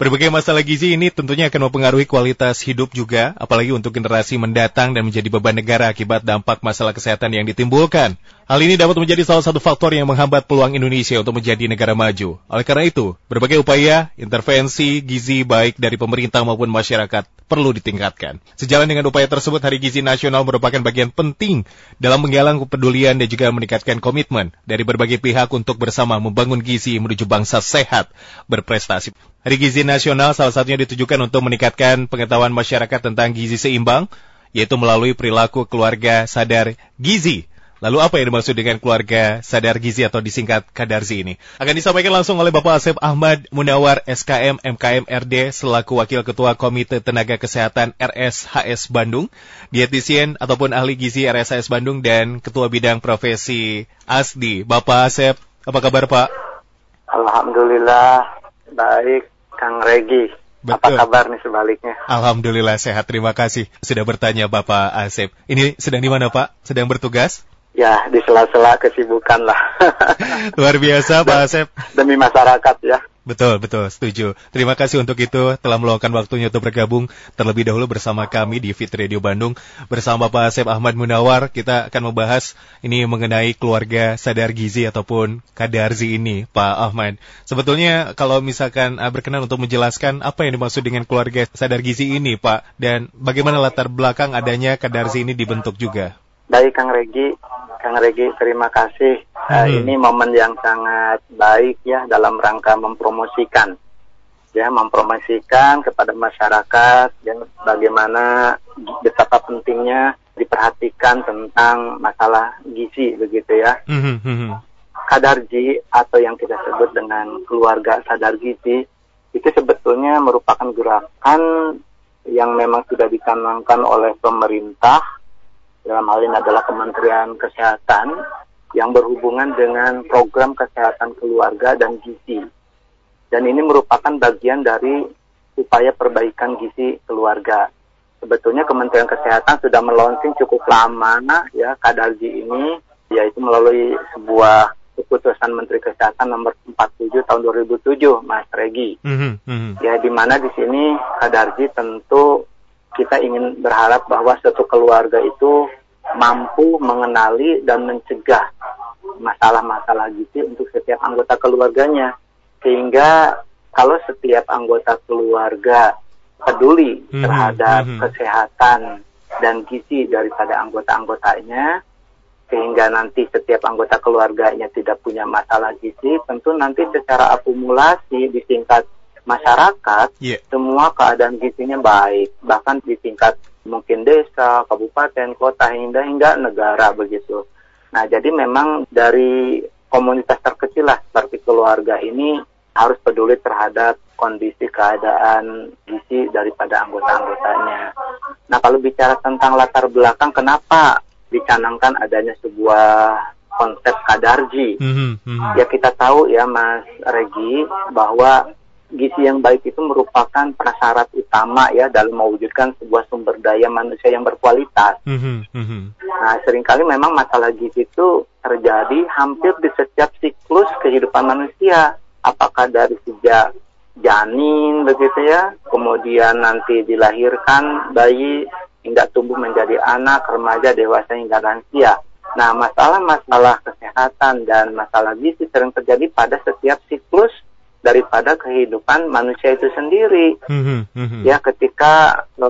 Berbagai masalah gizi ini tentunya akan mempengaruhi kualitas hidup juga, apalagi untuk generasi mendatang dan menjadi beban negara akibat dampak masalah kesehatan yang ditimbulkan. Hal ini dapat menjadi salah satu faktor yang menghambat peluang Indonesia untuk menjadi negara maju. Oleh karena itu, berbagai upaya, intervensi, gizi baik dari pemerintah maupun masyarakat perlu ditingkatkan. Sejalan dengan upaya tersebut, Hari Gizi Nasional merupakan bagian penting dalam menggalang kepedulian dan juga meningkatkan komitmen dari berbagai pihak untuk bersama membangun gizi menuju bangsa sehat, berprestasi. Hari Gizi Nasional salah satunya ditujukan untuk meningkatkan pengetahuan masyarakat tentang gizi seimbang, yaitu melalui perilaku keluarga sadar gizi. Lalu apa yang dimaksud dengan keluarga sadar gizi atau disingkat Kadarzi ini? Akan disampaikan langsung oleh Bapak Asep Ahmad Munawar SKM MKM RD selaku Wakil Ketua Komite Tenaga Kesehatan RSHS Bandung, dietisien ataupun ahli gizi RSHS Bandung dan Ketua Bidang Profesi ASDI. Bapak Asep, apa kabar Pak? Alhamdulillah baik Kang Regi. Betul. Apa kabar nih sebaliknya? Alhamdulillah sehat, terima kasih. Sudah bertanya Bapak Asep. Ini sedang di mana Pak? Sedang bertugas? Ya, di sela-sela kesibukan lah. Luar biasa Pak Asep. Demi masyarakat ya. Betul, betul, setuju. Terima kasih untuk itu telah meluangkan waktunya untuk bergabung terlebih dahulu bersama kami di Fit Radio Bandung bersama Pak Asep Ahmad Munawar. Kita akan membahas ini mengenai keluarga sadar gizi ataupun kadarzi ini, Pak Ahmad. Sebetulnya kalau misalkan uh, berkenan untuk menjelaskan apa yang dimaksud dengan keluarga sadar gizi ini, Pak, dan bagaimana latar belakang adanya kadarzi ini dibentuk juga. Baik, Kang Regi. Kang Regi, terima kasih. Uh, ini momen yang sangat baik ya dalam rangka mempromosikan ya mempromosikan kepada masyarakat ya bagaimana betapa pentingnya diperhatikan tentang masalah gizi begitu ya. Mm-hmm. Kadarji atau yang kita sebut dengan keluarga sadar gizi itu sebetulnya merupakan gerakan yang memang sudah dicanangkan oleh pemerintah dalam hal ini adalah Kementerian Kesehatan yang berhubungan dengan program kesehatan keluarga dan gizi. Dan ini merupakan bagian dari upaya perbaikan gizi keluarga. Sebetulnya Kementerian Kesehatan sudah melonsing cukup lama ya kadarji ini yaitu melalui sebuah keputusan Menteri Kesehatan nomor 47 tahun 2007 Mas Regi. Mm -hmm. Ya di mana di sini kadarji tentu kita ingin berharap bahwa satu keluarga itu mampu mengenali dan mencegah masalah-masalah gizi untuk setiap anggota keluarganya. Sehingga kalau setiap anggota keluarga peduli hmm, terhadap hmm. kesehatan dan gizi daripada anggota-anggotanya, sehingga nanti setiap anggota keluarganya tidak punya masalah gizi, tentu nanti secara akumulasi di tingkat masyarakat yeah. semua keadaan gizinya baik bahkan di tingkat mungkin desa, kabupaten, kota hingga hingga negara begitu. Nah jadi memang dari komunitas terkecil lah seperti keluarga ini harus peduli terhadap kondisi keadaan gizi daripada anggota-anggotanya. Nah kalau bicara tentang latar belakang kenapa dicanangkan adanya sebuah konsep kadarji. Mm -hmm. Ya kita tahu ya Mas Regi bahwa gizi yang baik itu merupakan prasyarat utama ya dalam mewujudkan sebuah sumber daya manusia yang berkualitas. Mm -hmm. Nah, sering kali memang masalah gizi itu terjadi hampir di setiap siklus kehidupan manusia. Apakah dari sejak janin begitu ya, kemudian nanti dilahirkan bayi hingga tumbuh menjadi anak, remaja, dewasa hingga lansia. Nah, masalah-masalah kesehatan dan masalah gizi sering terjadi pada setiap siklus daripada kehidupan manusia itu sendiri. Mm-hmm. Ya, ketika e,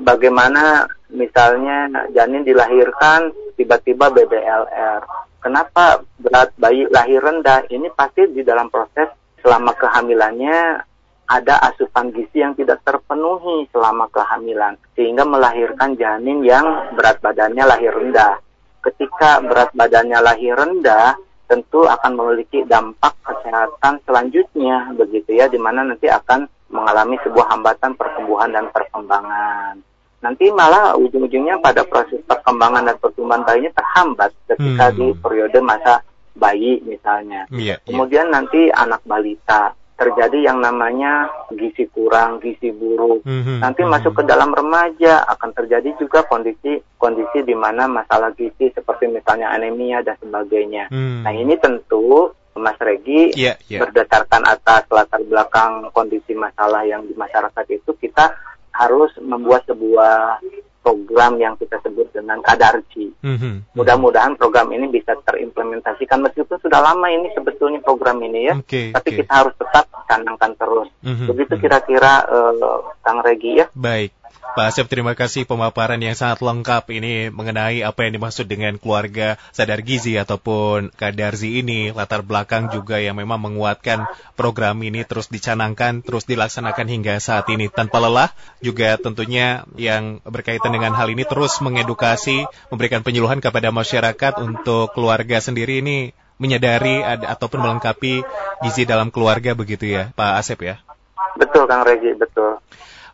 bagaimana misalnya janin dilahirkan tiba-tiba BBLR. Kenapa berat bayi lahir rendah? Ini pasti di dalam proses selama kehamilannya ada asupan gizi yang tidak terpenuhi selama kehamilan sehingga melahirkan janin yang berat badannya lahir rendah. Ketika berat badannya lahir rendah, tentu akan memiliki dampak kesehatan selanjutnya begitu ya di mana nanti akan mengalami sebuah hambatan pertumbuhan dan perkembangan. Nanti malah ujung-ujungnya pada proses perkembangan dan pertumbuhan bayinya terhambat ketika hmm. di periode masa bayi misalnya. Yeah, iya. Kemudian yeah. nanti anak balita terjadi yang namanya gizi kurang, gizi buruk. Mm-hmm. Nanti mm-hmm. masuk ke dalam remaja akan terjadi juga kondisi kondisi di mana masalah gizi seperti misalnya anemia dan sebagainya. Mm. Nah ini tentu Mas Regi yeah, yeah. berdasarkan atas latar belakang kondisi masalah yang di masyarakat itu kita harus membuat sebuah program yang kita sebut dengan kadarji. Mm-hmm. Mudah-mudahan program ini bisa terimplementasikan meskipun sudah lama ini sebetulnya program ini ya, okay, tapi okay. kita harus tetap canangkan terus. Mm-hmm. Begitu kira-kira uh, Kang Regi ya. Baik. Pak Asep, terima kasih pemaparan yang sangat lengkap ini mengenai apa yang dimaksud dengan keluarga sadar gizi ataupun kadarzi ini, latar belakang juga yang memang menguatkan program ini terus dicanangkan, terus dilaksanakan hingga saat ini tanpa lelah, juga tentunya yang berkaitan dengan hal ini terus mengedukasi, memberikan penyuluhan kepada masyarakat untuk keluarga sendiri ini menyadari ada, ataupun melengkapi gizi dalam keluarga begitu ya, Pak Asep ya? Betul, Kang Regi, betul.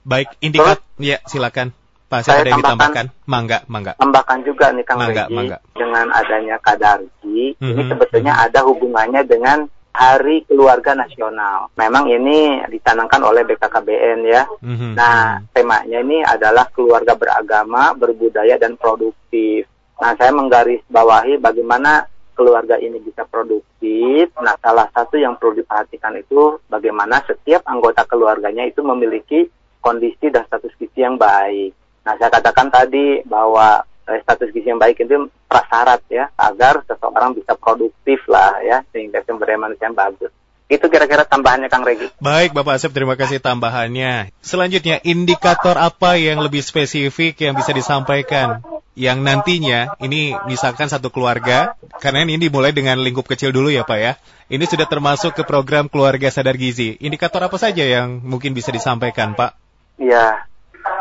Baik, indikat ya silakan. Pak, saya ada ditambahkan. Mangga, mangga. Tambahkan juga nih Kang mangga, Regi, mangga. dengan adanya kadarji, mm -hmm. ini sebetulnya mm -hmm. ada hubungannya dengan Hari Keluarga Nasional. Memang ini dicanangkan oleh BKKBN ya. Mm-hmm. Nah, temanya ini adalah keluarga beragama, berbudaya dan produktif. Nah, saya menggarisbawahi bagaimana keluarga ini bisa produktif. Nah, salah satu yang perlu diperhatikan itu bagaimana setiap anggota keluarganya itu memiliki kondisi dan status gizi yang baik. Nah, saya katakan tadi bahwa eh, status gizi yang baik itu prasyarat ya agar seseorang bisa produktif lah ya sehingga sumber manusia yang bagus. Itu kira-kira tambahannya Kang Regi. Baik Bapak Asep, terima kasih tambahannya. Selanjutnya, indikator apa yang lebih spesifik yang bisa disampaikan? Yang nantinya, ini misalkan satu keluarga, karena ini dimulai dengan lingkup kecil dulu ya Pak ya. Ini sudah termasuk ke program keluarga sadar gizi. Indikator apa saja yang mungkin bisa disampaikan Pak? Iya,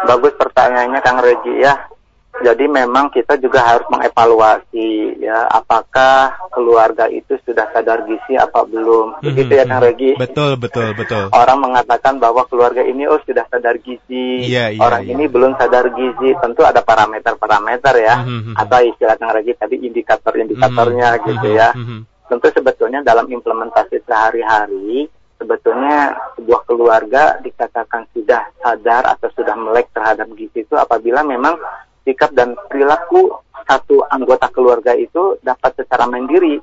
bagus pertanyaannya Kang Regi ya. Jadi memang kita juga harus mengevaluasi ya apakah keluarga itu sudah sadar gizi apa belum. Mhm, Begitu ya Kang mhm. Regi. Betul, betul, betul. Orang mengatakan bahwa keluarga ini oh sudah sadar gizi. Iya, iya, Orang iya. ini belum sadar gizi. Tentu ada parameter-parameter ya mm-hmm. atau istilah Kang Regi tadi indikator-indikatornya mm-hmm. gitu ya. Mm-hmm. Tentu sebetulnya dalam implementasi sehari-hari sebetulnya sebuah keluarga dikatakan sudah sadar atau sudah melek terhadap gizi itu apabila memang sikap dan perilaku satu anggota keluarga itu dapat secara mandiri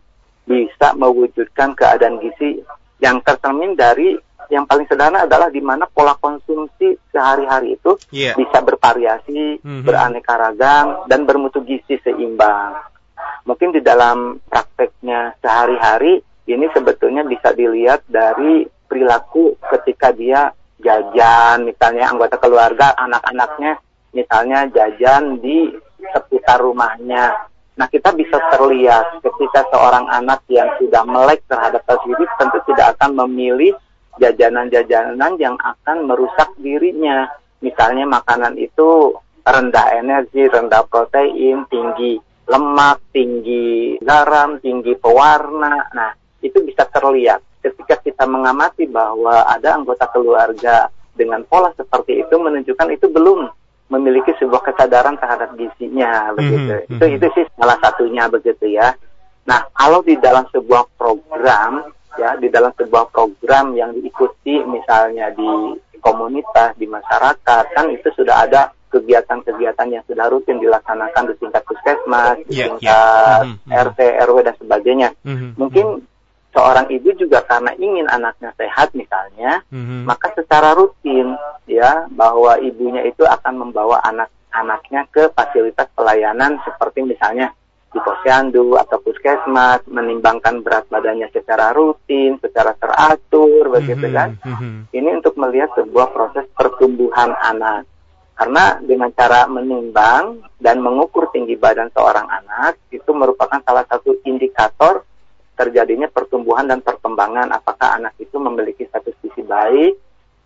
bisa mewujudkan keadaan gizi yang tercermin dari yang paling sederhana adalah di mana pola konsumsi sehari-hari itu yeah. bisa bervariasi, mm -hmm. beraneka ragam dan bermutu gizi seimbang. Mungkin di dalam prakteknya sehari-hari ini sebetulnya bisa dilihat dari perilaku ketika dia jajan, misalnya anggota keluarga, anak-anaknya misalnya jajan di seputar rumahnya. Nah, kita bisa terlihat ketika seorang anak yang sudah melek terhadap diri tentu tidak akan memilih jajanan-jajanan yang akan merusak dirinya. Misalnya makanan itu rendah energi, rendah protein, tinggi lemak, tinggi garam, tinggi pewarna. Nah, itu bisa terlihat ketika kita mengamati bahwa ada anggota keluarga dengan pola seperti itu menunjukkan itu belum memiliki sebuah kesadaran terhadap gizinya begitu. Mm -hmm. Itu itu sih salah satunya begitu ya. Nah, kalau di dalam sebuah program ya, di dalam sebuah program yang diikuti misalnya di komunitas, di masyarakat kan itu sudah ada kegiatan-kegiatan yang sudah rutin dilaksanakan di tingkat puskesmas, di yeah, tingkat yeah. Mm -hmm. RT, RW dan sebagainya. Mm -hmm. Mungkin seorang ibu juga karena ingin anaknya sehat misalnya, mm-hmm. maka secara rutin ya bahwa ibunya itu akan membawa anak-anaknya ke fasilitas pelayanan seperti misalnya di posyandu atau puskesmas, menimbangkan berat badannya secara rutin, secara teratur, begitu mm-hmm. kan? Mm-hmm. Ini untuk melihat sebuah proses pertumbuhan anak. Karena dengan cara menimbang dan mengukur tinggi badan seorang anak itu merupakan salah satu indikator terjadinya pertumbuhan dan perkembangan apakah anak itu memiliki status gizi baik,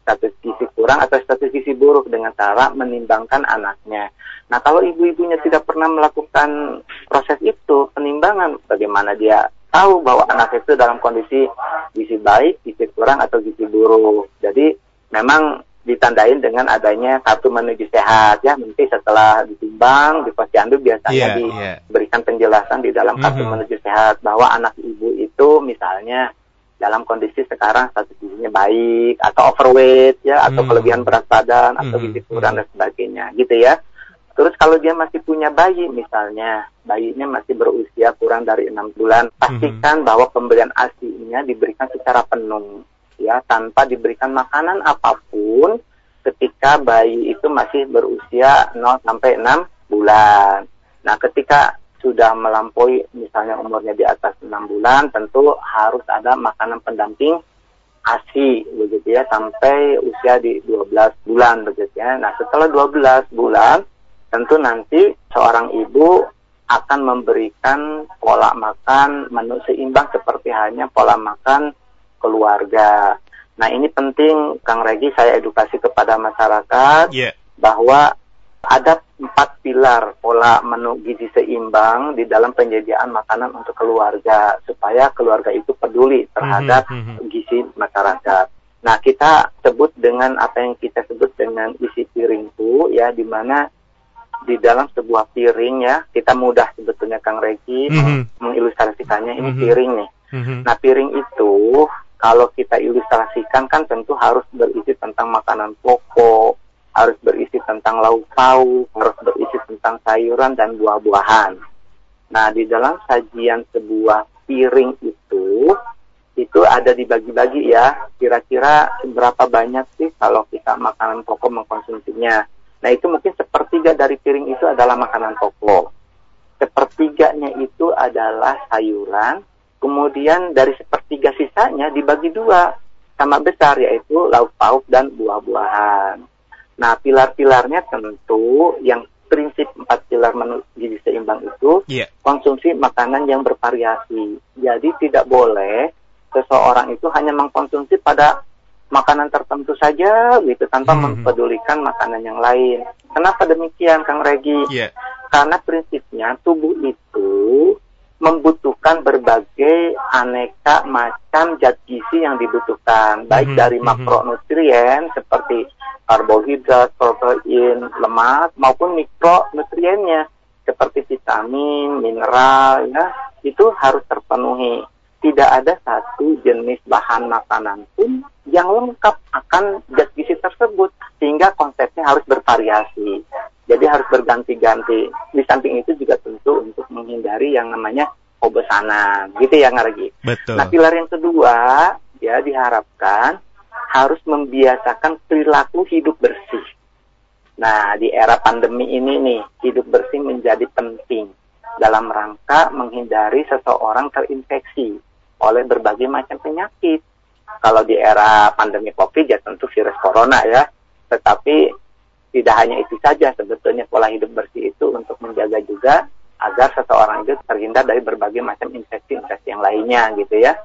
status gizi kurang atau status gizi buruk dengan cara menimbangkan anaknya. Nah, kalau ibu-ibunya tidak pernah melakukan proses itu, penimbangan bagaimana dia tahu bahwa anak itu dalam kondisi gizi baik, gizi kurang atau gizi buruk. Jadi memang ditandain dengan adanya kartu menuju sehat ya nanti setelah ditimbang di posyandu biasanya yeah, iya. diberikan yeah. penjelasan di dalam kartu mm -hmm. menuju sehat bahwa anak ibu itu misalnya dalam kondisi sekarang status gizinya baik atau overweight ya atau mm kelebihan berat badan atau mm gizi kurang dan sebagainya gitu ya Terus kalau dia masih punya bayi misalnya, bayinya masih berusia kurang dari enam bulan, pastikan mm bahwa pemberian ASInya diberikan secara penuh, ya tanpa diberikan makanan apa pun ketika bayi itu masih berusia 0 sampai 6 bulan. Nah, ketika sudah melampaui misalnya umurnya di atas 6 bulan, tentu harus ada makanan pendamping ASI begitu ya sampai usia di 12 bulan begitu ya. Nah, setelah 12 bulan tentu nanti seorang ibu akan memberikan pola makan menu seimbang seperti hanya pola makan keluarga. Nah ini penting Kang Regi saya edukasi kepada masyarakat yeah. bahwa ada empat pilar pola menu gizi seimbang di dalam penyediaan makanan untuk keluarga supaya keluarga itu peduli terhadap mm -hmm. gizi masyarakat. Nah kita sebut dengan apa yang kita sebut dengan isi piringku ya di mana di dalam sebuah piring ya kita mudah sebetulnya Kang Regi mm -hmm. mengilustrasikannya ini mm -hmm. piring nih. Mm -hmm. Nah piring itu kalau kita ilustrasikan kan tentu harus berisi tentang makanan pokok, harus berisi tentang lauk pauk, harus berisi tentang sayuran dan buah-buahan. Nah di dalam sajian sebuah piring itu itu ada dibagi-bagi ya kira-kira seberapa banyak sih kalau kita makanan pokok mengkonsumsinya Nah itu mungkin sepertiga dari piring itu adalah makanan pokok. Sepertiganya itu adalah sayuran. Kemudian dari sepertiga sisanya dibagi dua sama besar yaitu lauk pauk dan buah-buahan. Nah pilar-pilarnya tentu yang prinsip empat pilar menu gizi seimbang itu yeah. konsumsi makanan yang bervariasi. Jadi tidak boleh seseorang itu hanya mengkonsumsi pada makanan tertentu saja gitu tanpa hmm. mempedulikan makanan yang lain. Kenapa demikian Kang Regi? Yeah. Karena prinsipnya tubuh itu membutuhkan berbagai aneka macam zat gizi yang dibutuhkan, baik mm -hmm. dari mhm. makronutrien seperti karbohidrat, protein, lemak maupun mikronutriennya seperti vitamin, mineral ya, itu harus terpenuhi tidak ada satu jenis bahan makanan pun yang lengkap akan zat gizi tersebut sehingga konsepnya harus bervariasi jadi harus berganti-ganti. Di samping itu juga tentu untuk menghindari yang namanya obesanan gitu ya Ngargi Betul. nah pilar yang kedua ya diharapkan harus membiasakan perilaku hidup bersih. Nah di era pandemi ini nih hidup bersih menjadi penting dalam rangka menghindari seseorang terinfeksi oleh berbagai macam penyakit. Kalau di era pandemi COVID ya tentu virus corona ya, tetapi tidak hanya itu saja sebetulnya pola hidup bersih itu untuk menjaga juga agar seseorang itu terhindar dari berbagai macam infeksi-infeksi yang lainnya gitu ya.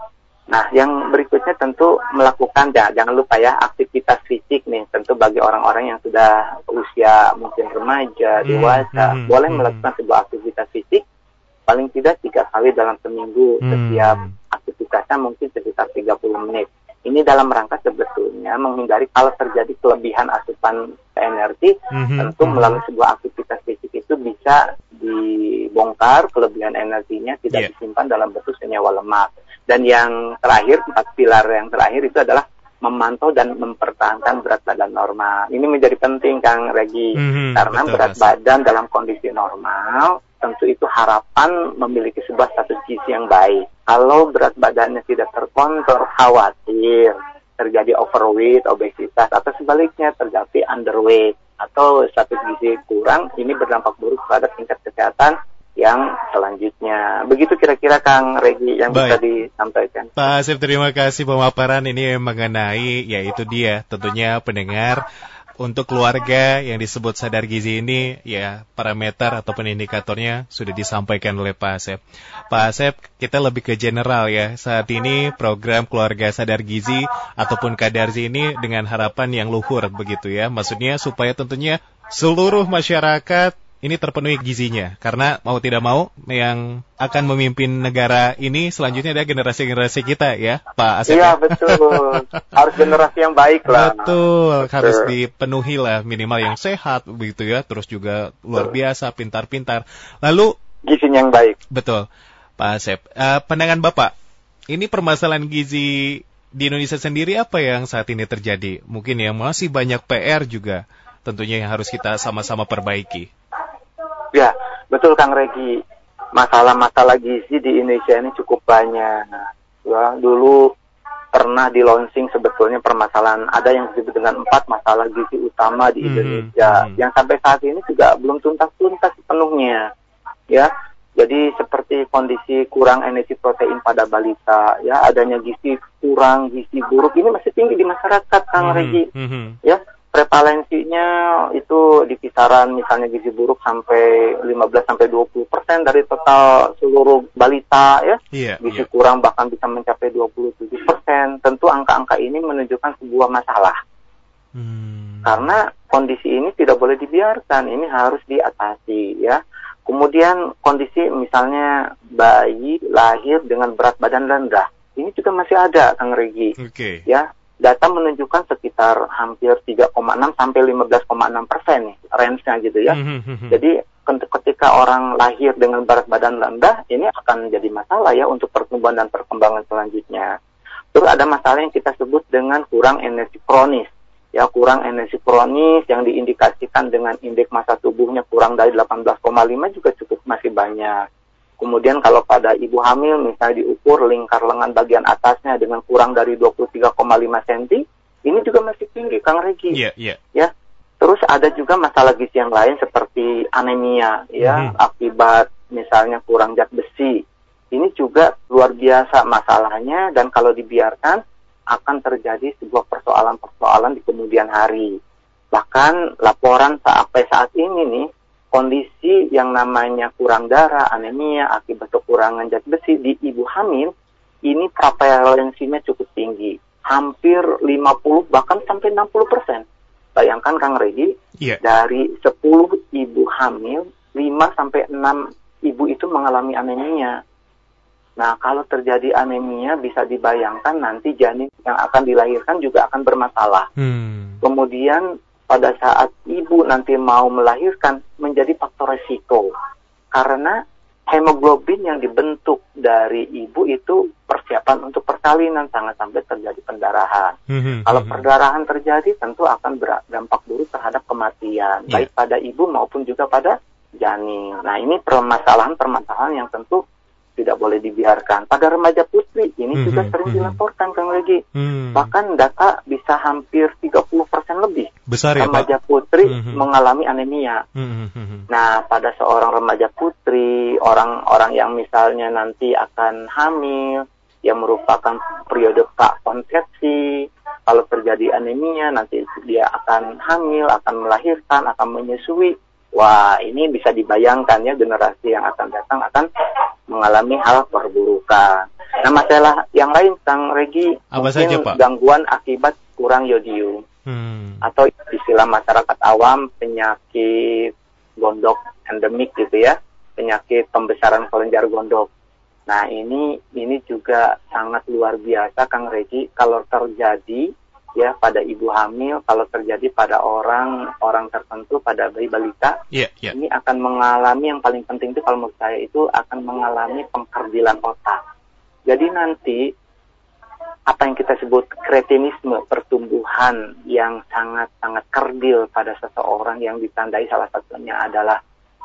Nah, yang berikutnya tentu melakukan ya, jangan lupa ya aktivitas fisik nih, tentu bagi orang-orang yang sudah usia mungkin remaja, hmm, dewasa, hmm, boleh hmm. melakukan sebuah aktivitas fisik paling tidak tiga kali dalam seminggu hmm. setiap aktivitasnya mungkin sekitar 30 menit. Ini dalam rangka sebetulnya menghindari kalau terjadi kelebihan asupan energi, mm-hmm. tentu mhm. melalui sebuah aktivitas fisik itu bisa dibongkar kelebihan energinya tidak yeah. disimpan dalam bentuk senyawa lemak. Dan yang terakhir, empat pilar yang terakhir itu adalah memantau dan mempertahankan berat badan normal. Ini menjadi penting Kang Regi, mm-hmm, karena betul, berat badan dalam kondisi normal tentu itu harapan memiliki sebuah status gizi yang baik. Kalau berat badannya tidak terkontrol, khawatir terjadi overweight, obesitas, atau sebaliknya terjadi underweight atau status gizi kurang, ini berdampak buruk pada tingkat kesehatan yang selanjutnya. Begitu kira-kira Kang Regi yang Baik. bisa disampaikan. Pak Asif, terima kasih pemaparan ini mengenai yaitu dia tentunya pendengar untuk keluarga yang disebut sadar gizi ini, ya parameter ataupun indikatornya sudah disampaikan oleh Pak Asep. Pak Asep, kita lebih ke general ya. Saat ini program keluarga sadar gizi ataupun kadarzi ini dengan harapan yang luhur begitu ya. Maksudnya supaya tentunya seluruh masyarakat ini terpenuhi gizinya karena mau tidak mau yang akan memimpin negara ini selanjutnya ada generasi-generasi kita ya Pak Asep. Iya ya? betul harus generasi yang baik lah. Betul, betul harus dipenuhi lah minimal yang sehat begitu ya terus juga luar biasa pintar-pintar lalu gizinya yang baik. Betul Pak Asep. Uh, pandangan Bapak ini permasalahan gizi di Indonesia sendiri apa yang saat ini terjadi? Mungkin yang masih banyak PR juga tentunya yang harus kita sama-sama perbaiki. Ya, betul Kang Regi. Masalah-masalah gizi di Indonesia ini cukup banyak. Ya, dulu pernah di launching sebetulnya permasalahan ada yang disebut dengan empat masalah gizi utama di Mhm, Indonesia mhm. yang sampai saat ini juga belum tuntas-tuntas sepenuhnya ya jadi seperti kondisi kurang energi protein pada balita ya adanya gizi kurang gizi buruk ini masih tinggi di masyarakat Kang Mhm, Regi mhm. ya prevalensinya itu di kisaran misalnya gizi buruk sampai 15 sampai 20 persen dari total seluruh balita ya Iya, gizi iya. kurang bahkan bisa mencapai 27 persen tentu angka-angka ini menunjukkan sebuah masalah Hmm. karena kondisi ini tidak boleh dibiarkan ini harus diatasi ya kemudian kondisi misalnya bayi lahir dengan berat badan rendah ini juga masih ada Kang Regi Oke. ya data menunjukkan sekitar hampir 3,6 sampai 15,6 persen nih range-nya gitu ya. Mhm, mhm. Jadi ket- ketika orang lahir dengan berat badan rendah ini akan jadi masalah ya untuk pertumbuhan dan perkembangan selanjutnya. Terus ada masalah yang kita sebut dengan kurang energi kronis. Ya, kurang energi kronis yang diindikasikan dengan indeks massa tubuhnya kurang dari 18,5 juga cukup masih banyak. Kemudian kalau pada ibu hamil misalnya diukur lingkar lengan bagian atasnya dengan kurang dari 23,5 cm, ini juga masih tinggi Kang Regi Iya, iya. ya. Terus ada juga masalah gizi yang lain seperti anemia ya Mhm. akibat misalnya kurang zat besi. Ini juga luar biasa masalahnya dan kalau dibiarkan akan terjadi sebuah persoalan-persoalan di kemudian hari. Bahkan laporan sampai saat ini nih kondisi yang namanya kurang darah, anemia akibat kekurangan zat besi di ibu hamil ini prevalensinya cukup tinggi, hampir 50 bahkan sampai 60 persen. Bayangkan Kang Regi, Iya. dari 10 ibu hamil, 5 sampai 6 ibu itu mengalami anemia. Nah, kalau terjadi anemia bisa dibayangkan nanti janin yang akan dilahirkan juga akan bermasalah. Hmm. Kemudian pada saat ibu nanti mau melahirkan menjadi faktor resiko. Karena hemoglobin yang dibentuk dari ibu itu persiapan untuk persalinan sangat sampai terjadi pendarahan. Mhm, Kalau mhm. perdarahan terjadi tentu akan berdampak buruk terhadap kematian, Iya. baik pada ibu maupun juga pada janin. Nah ini permasalahan-permasalahan yang tentu tidak boleh dibiarkan. Pada remaja putri ini juga Mhm, sering mhm. dilaporkan Kang Regi. Hmm. Bahkan data bisa hampir 30% lebih Besar ya, Pak? remaja putri Mhm. mengalami anemia. Mhm, mhm. Nah, pada seorang remaja putri, orang-orang yang misalnya nanti akan hamil, yang merupakan periode konsepsi, kalau terjadi anemia, nanti dia akan hamil, akan melahirkan, akan menyusui. Wah, ini bisa dibayangkan ya generasi yang akan datang akan mengalami hal perburukan. Nah, masalah yang lain, Kang Regi, Apa mungkin saja, Pak? gangguan akibat kurang yodium Hmm. atau istilah masyarakat awam penyakit gondok endemik gitu ya penyakit pembesaran kelenjar gondok nah ini ini juga sangat luar biasa Kang Regi kalau terjadi ya pada ibu hamil kalau terjadi pada orang orang tertentu pada bayi balita Iya, iya. ini akan mengalami yang paling penting itu kalau menurut saya itu akan mengalami pengkerdilan otak jadi nanti apa yang kita sebut kretinisme pertumbuhan yang sangat-sangat kerdil pada seseorang yang ditandai salah satunya adalah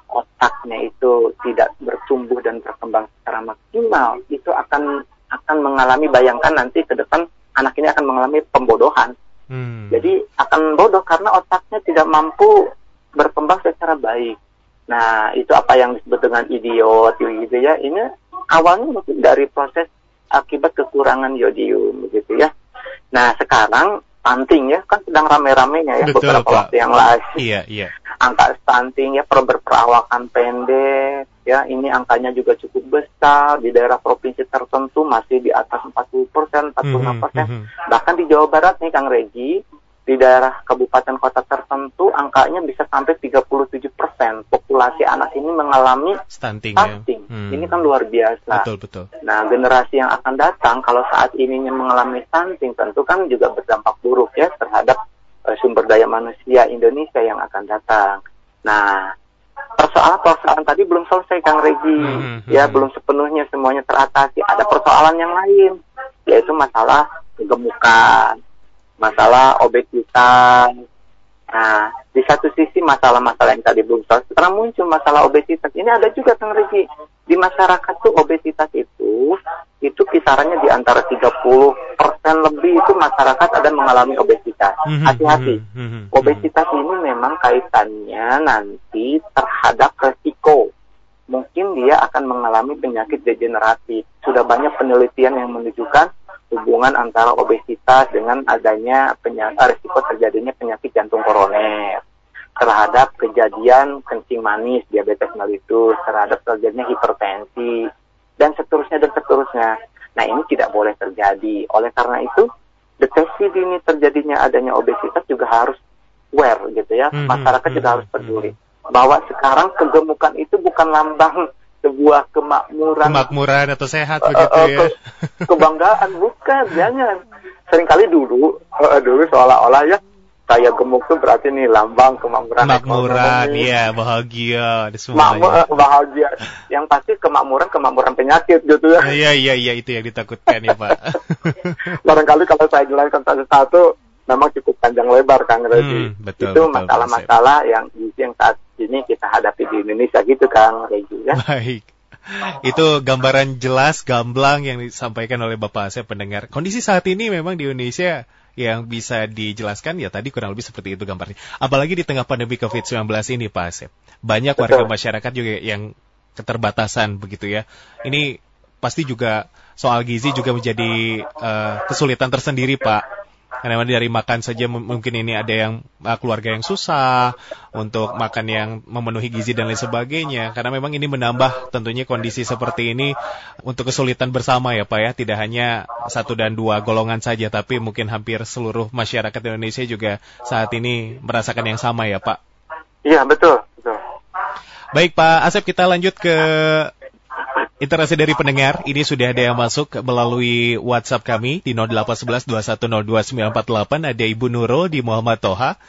otaknya itu tidak bertumbuh dan berkembang secara maksimal itu akan akan mengalami bayangkan nanti ke depan anak ini akan mengalami pembodohan Hmm. jadi akan bodoh karena otaknya tidak mampu berkembang secara baik. Nah, itu apa yang disebut dengan idiot gitu ya. Ini awalnya mungkin dari proses akibat kekurangan yodium begitu ya. Nah, sekarang stunting ya kan sedang rame-ramenya ya Betul, beberapa Pak. waktu yang lalu. Iya, iya. Angka stunting ya per berperawakan pendek ya ini angkanya juga cukup besar di daerah provinsi tertentu masih di atas 40 persen, 46 persen Mhm, mhm. bahkan di Jawa Barat nih Kang Regi di daerah kabupaten kota tertentu angkanya bisa sampai 37 persen populasi anak ini mengalami Stunting ya. stunting. Hmm. Ini kan luar biasa. Betul, betul. Nah generasi yang akan datang kalau saat ininya mengalami stunting tentu kan juga berdampak buruk ya terhadap eh, sumber daya manusia Indonesia yang akan datang. Nah persoalan-persoalan tadi belum selesai Kang Regi, Hmm, ya hmm. belum sepenuhnya semuanya teratasi. Ada persoalan yang lain yaitu masalah kegemukan, masalah obesitas. Nah, di satu sisi masalah-masalah yang tadi belum selesai, sekarang muncul masalah obesitas. Ini ada juga Kang Regi. Di masyarakat tuh obesitas itu, itu kisarannya di antara 30 persen lebih itu masyarakat ada mengalami obesitas. Mhm, Hati-hati. mhm, mhm, Obesitas ini memang kaitannya nanti terhadap resiko. Mungkin dia akan mengalami penyakit degeneratif. Sudah banyak penelitian yang menunjukkan hubungan antara obesitas dengan adanya penyakit resiko terjadinya penyakit jantung koroner terhadap kejadian kencing manis, diabetes mellitus, terhadap terjadinya hipertensi, dan seterusnya dan seterusnya. Nah ini tidak boleh terjadi. Oleh karena itu, deteksi dini terjadinya adanya obesitas juga harus aware gitu ya. Mhm, Masyarakat juga mhm, harus peduli. Bahwa sekarang kegemukan itu bukan lambang sebuah kemakmuran. Kemakmuran atau sehat Eh, begitu eh, ya. ke- kebanggaan. Bukan jangan. Seringkali dulu eh, dulu seolah-olah ya saya gemuk tuh berarti nih lambang kemakmuran Kemakmuran, iya, bahagia, Makmur, eh, bahagia. Yang pasti kemakmuran kemakmuran penyakit gitu ya. Iya, iya, iya, itu yang ditakutkan ya, Pak. barangkali kalau saya jelaskan satu-satu memang cukup panjang lebar Kang Regi Hmm, betul, itu masalah-masalah yang yang saat ini kita hadapi di Indonesia gitu Kang Regi ya Baik. Itu gambaran jelas, gamblang yang disampaikan oleh Bapak Asep pendengar. Kondisi saat ini memang di Indonesia yang bisa dijelaskan ya tadi kurang lebih seperti itu gambarnya. Apalagi di tengah pandemi COVID-19 ini Pak Asep. Banyak warga Betul. masyarakat juga yang keterbatasan begitu ya. Ini pasti juga soal gizi juga menjadi eh, kesulitan tersendiri Pak. Karena memang dari makan saja mungkin ini ada yang uh, keluarga yang susah untuk makan yang memenuhi gizi dan lain sebagainya. Karena memang ini menambah tentunya kondisi seperti ini untuk kesulitan bersama ya Pak ya. Tidak hanya satu dan dua golongan saja, tapi mungkin hampir seluruh masyarakat Indonesia juga saat ini merasakan yang sama ya Pak. iya betul betul Baik Pak Asep kita lanjut ke interaksi dari pendengar. Ini sudah ada yang masuk melalui WhatsApp kami di 08112102948. Ada Ibu Nurul di Muhammad Toha.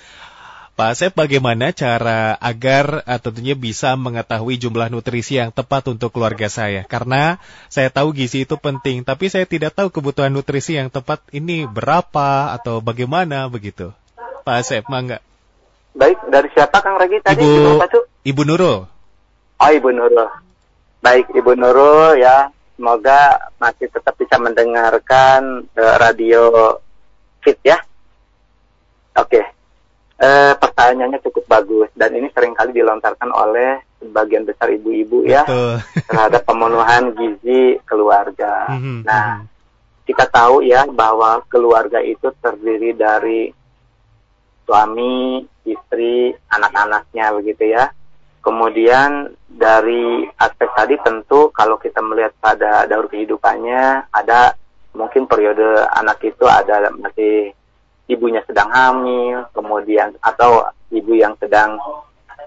Pak Asep bagaimana cara agar uh, tentunya bisa mengetahui jumlah nutrisi yang tepat untuk keluarga saya? Karena saya tahu gizi itu penting, tapi saya tidak tahu kebutuhan nutrisi yang tepat ini berapa atau bagaimana begitu. Pak Asep, mangga. baik dari siapa Kang Regi tadi Ibu-? Ibu Nurul. Oh Ibu Nurul. Baik Ibu Nurul ya, semoga masih tetap bisa mendengarkan eh, radio Fit ya. Oke. Eh, pertanyaannya cukup bagus dan ini sering kali dilontarkan oleh sebagian besar ibu-ibu ya Betul. terhadap pemenuhan gizi keluarga. Mhm, Nah, mhm. kita tahu ya bahwa keluarga itu terdiri dari suami, istri, anak-anaknya begitu ya. Kemudian dari aspek tadi tentu kalau kita melihat pada daur kehidupannya ada mungkin periode anak itu ada masih ibunya sedang hamil, kemudian atau ibu yang sedang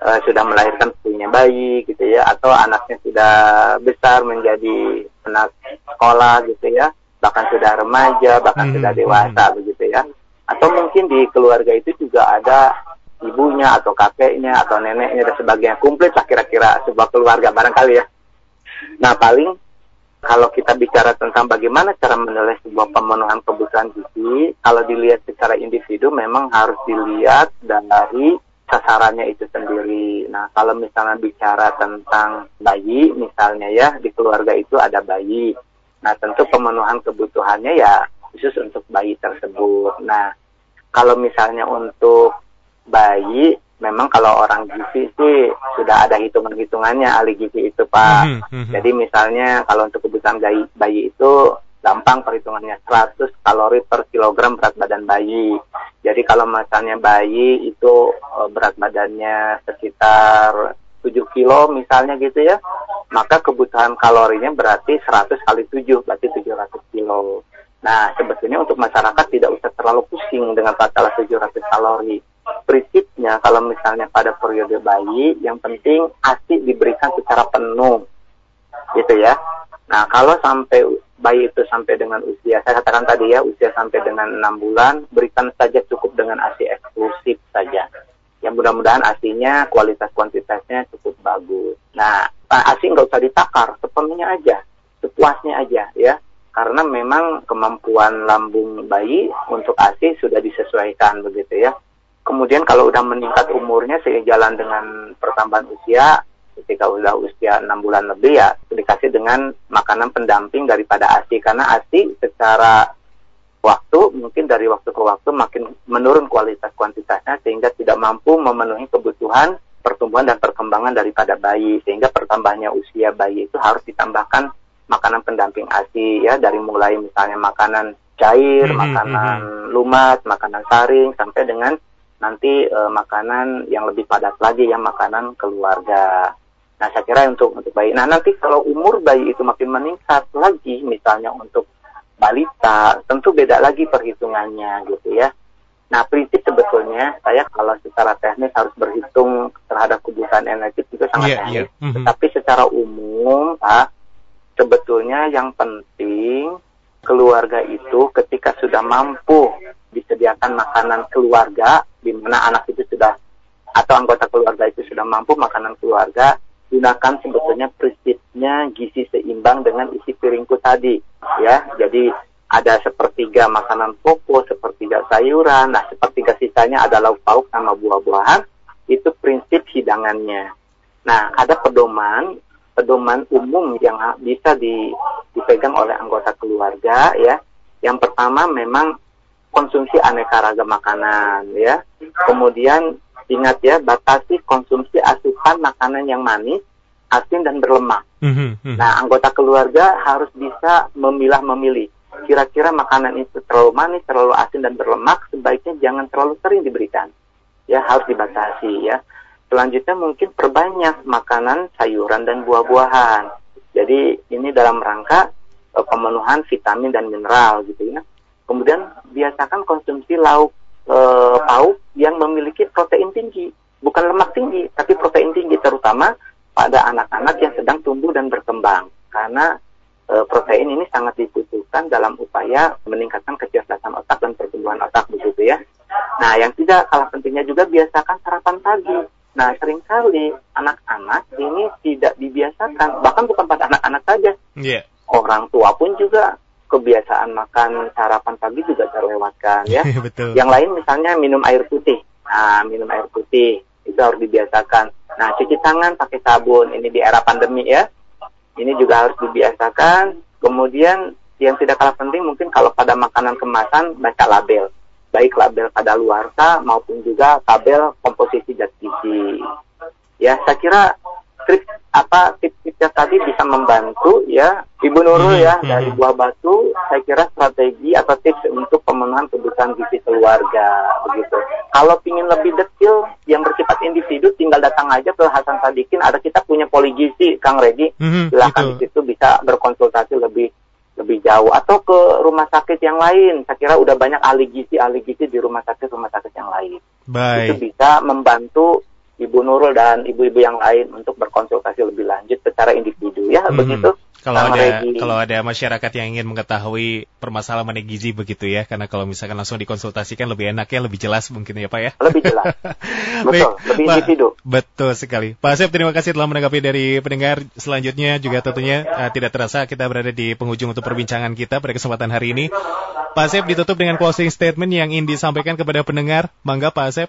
eh, sudah melahirkan punya bayi gitu ya, atau anaknya sudah besar menjadi anak sekolah gitu ya, bahkan sudah remaja, bahkan Mhm, sudah dewasa begitu ya. Atau mungkin di keluarga itu juga ada ibunya atau kakeknya atau neneknya dan sebagainya komplit lah kira-kira sebuah keluarga barangkali ya. Nah paling kalau kita bicara tentang bagaimana cara menilai sebuah pemenuhan kebutuhan gizi, kalau dilihat secara individu memang harus dilihat dari sasarannya itu sendiri. Nah, kalau misalnya bicara tentang bayi, misalnya ya di keluarga itu ada bayi. Nah, tentu pemenuhan kebutuhannya ya khusus untuk bayi tersebut. Nah, kalau misalnya untuk bayi, memang kalau orang gizi sih sudah ada hitungan-hitungannya ahli gizi itu, Pak. Mhm, mhm. Jadi misalnya kalau untuk kebutuhan bayi, bayi itu gampang perhitungannya 100 kalori per kilogram berat badan bayi. Jadi kalau misalnya bayi itu eh, berat badannya sekitar 7 kilo misalnya gitu ya, maka kebutuhan kalorinya berarti 100 kali 7, berarti 700 kilo. Nah, sebetulnya untuk masyarakat tidak usah terlalu pusing dengan masalah 700 kalori. Prinsipnya kalau misalnya pada periode bayi, yang penting ASI diberikan secara penuh gitu ya. Nah, kalau sampai bayi itu sampai dengan usia, saya katakan tadi ya, usia sampai dengan enam bulan, berikan saja cukup dengan ASI eksklusif saja. Yang mudah-mudahan ASINya kualitas kuantitasnya cukup bagus. Nah, ASI nggak usah ditakar, sepenuhnya aja, sepuasnya aja ya. Karena memang kemampuan lambung bayi untuk ASI sudah disesuaikan begitu ya. Kemudian kalau udah meningkat umurnya sejalan dengan pertambahan usia, ketika udah usia enam bulan lebih ya dikasih dengan makanan pendamping daripada ASI karena ASI secara waktu mungkin dari waktu ke waktu makin menurun kualitas kuantitasnya sehingga tidak mampu memenuhi kebutuhan pertumbuhan dan perkembangan daripada bayi sehingga pertambahannya usia bayi itu harus ditambahkan makanan pendamping ASI ya dari mulai misalnya makanan cair, mm -hmm, makanan mm -hmm. lumat, makanan saring sampai dengan nanti uh, makanan yang lebih padat lagi ya makanan keluarga. Nah saya kira untuk untuk bayi. Nah nanti kalau umur bayi itu makin meningkat lagi misalnya untuk balita tentu beda lagi perhitungannya gitu ya. Nah prinsip sebetulnya saya kalau secara teknis harus berhitung terhadap kebutuhan energi itu sangat yeah, teknis. Yeah. Mm -hmm. Tapi secara umum Pak sebetulnya yang penting keluarga itu ketika sudah mampu disediakan makanan keluarga di mana anak itu sudah atau anggota keluarga itu sudah mampu makanan keluarga gunakan sebetulnya prinsipnya gizi seimbang dengan isi piringku tadi ya. Jadi ada sepertiga makanan pokok sepertiga sayuran nah sepertiga sisanya ada lauk pauk sama buah-buahan itu prinsip hidangannya. Nah ada pedoman pedoman umum yang bisa di, dipegang oleh anggota keluarga ya yang pertama memang konsumsi aneka ragam makanan ya kemudian Ingat ya, batasi konsumsi asupan makanan yang manis, asin dan berlemak. Mm-hmm. Nah, anggota keluarga harus bisa memilah-memilih. Kira-kira makanan itu terlalu manis, terlalu asin dan berlemak, sebaiknya jangan terlalu sering diberikan. Ya, harus dibatasi ya. Selanjutnya mungkin perbanyak makanan sayuran dan buah-buahan. Jadi ini dalam rangka uh, pemenuhan vitamin dan mineral gitu ya. Kemudian biasakan konsumsi lauk e, pauk yang memiliki protein tinggi, bukan lemak tinggi, tapi protein tinggi terutama pada anak-anak yang sedang tumbuh dan berkembang. Karena e, protein ini sangat dibutuhkan dalam upaya meningkatkan kecerdasan otak dan pertumbuhan otak begitu ya. Nah, yang tidak kalah pentingnya juga biasakan sarapan pagi. Nah, sering kali anak-anak ini tidak dibiasakan, bahkan bukan pada anak-anak saja. Yeah. Orang tua pun juga kebiasaan makan sarapan pagi juga terlewatkan ya. Betul. Yang lain misalnya minum air putih. Nah, minum air putih itu harus dibiasakan. Nah, cuci tangan pakai sabun ini di era pandemi ya. Ini juga harus dibiasakan. Kemudian yang tidak kalah penting mungkin kalau pada makanan kemasan baca label. Baik label pada luarsa maupun juga tabel komposisi zat gizi. Ya, saya kira trik apa tips-tipsnya tadi bisa membantu ya Ibu Nurul hmm, ya hmm. dari Buah Batu saya kira strategi atau tips untuk pemenuhan kebutuhan gizi keluarga begitu. Kalau ingin lebih detail yang bersifat individu tinggal datang aja ke Hasan Sadikin ada kita punya poligisi Kang Regi hmm, silahkan di situ bisa berkonsultasi lebih lebih jauh atau ke rumah sakit yang lain. Saya kira udah banyak ahli gizi ahli gizi di rumah sakit rumah sakit yang lain. Baik. Itu bisa membantu Ibu Nurul dan ibu-ibu yang lain untuk berkonsultasi lebih lanjut secara individu ya hmm. begitu. Kalau ada Regi. kalau ada masyarakat yang ingin mengetahui permasalahan gizi begitu ya, karena kalau misalkan langsung dikonsultasikan lebih enak ya, lebih jelas mungkin ya Pak ya. Lebih jelas. Betul, lebih Pak, individu. Betul sekali. Pak Asep terima kasih telah menanggapi dari pendengar. Selanjutnya juga tentunya uh, tidak terasa kita berada di penghujung untuk perbincangan kita pada kesempatan hari ini. Pak Asep ditutup dengan closing statement yang ingin disampaikan kepada pendengar. Mangga Pak Asep.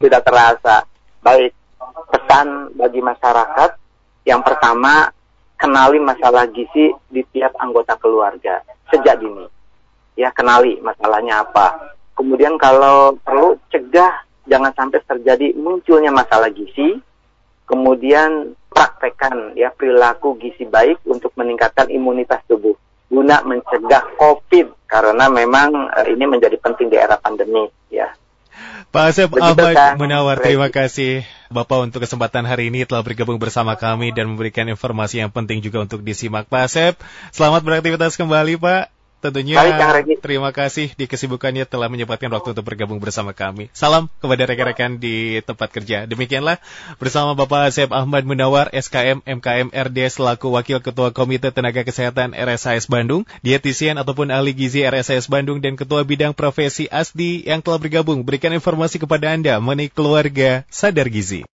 Tidak terasa Baik, pesan bagi masyarakat yang pertama kenali masalah gizi di tiap anggota keluarga sejak dini. Ya, kenali masalahnya apa. Kemudian kalau perlu cegah jangan sampai terjadi munculnya masalah gizi. Kemudian praktekkan ya perilaku gizi baik untuk meningkatkan imunitas tubuh guna mencegah COVID karena memang uh, ini menjadi penting di era pandemi ya. Pak Asep Ahmad Munawar, terima kasih Bapak untuk kesempatan hari ini telah bergabung bersama kami dan memberikan informasi yang penting juga untuk disimak Pak Asep. Selamat beraktivitas kembali Pak. Tentunya Baik, terima kasih di kesibukannya telah menyempatkan waktu untuk bergabung bersama kami. Salam kepada rekan-rekan di tempat kerja. Demikianlah bersama Bapak Asep Ahmad Munawar, SKM MKM RD selaku Wakil Ketua Komite Tenaga Kesehatan RSIS Bandung, dietisian ataupun ahli gizi RSIS Bandung dan Ketua Bidang Profesi ASDI yang telah bergabung berikan informasi kepada Anda mengenai keluarga sadar gizi.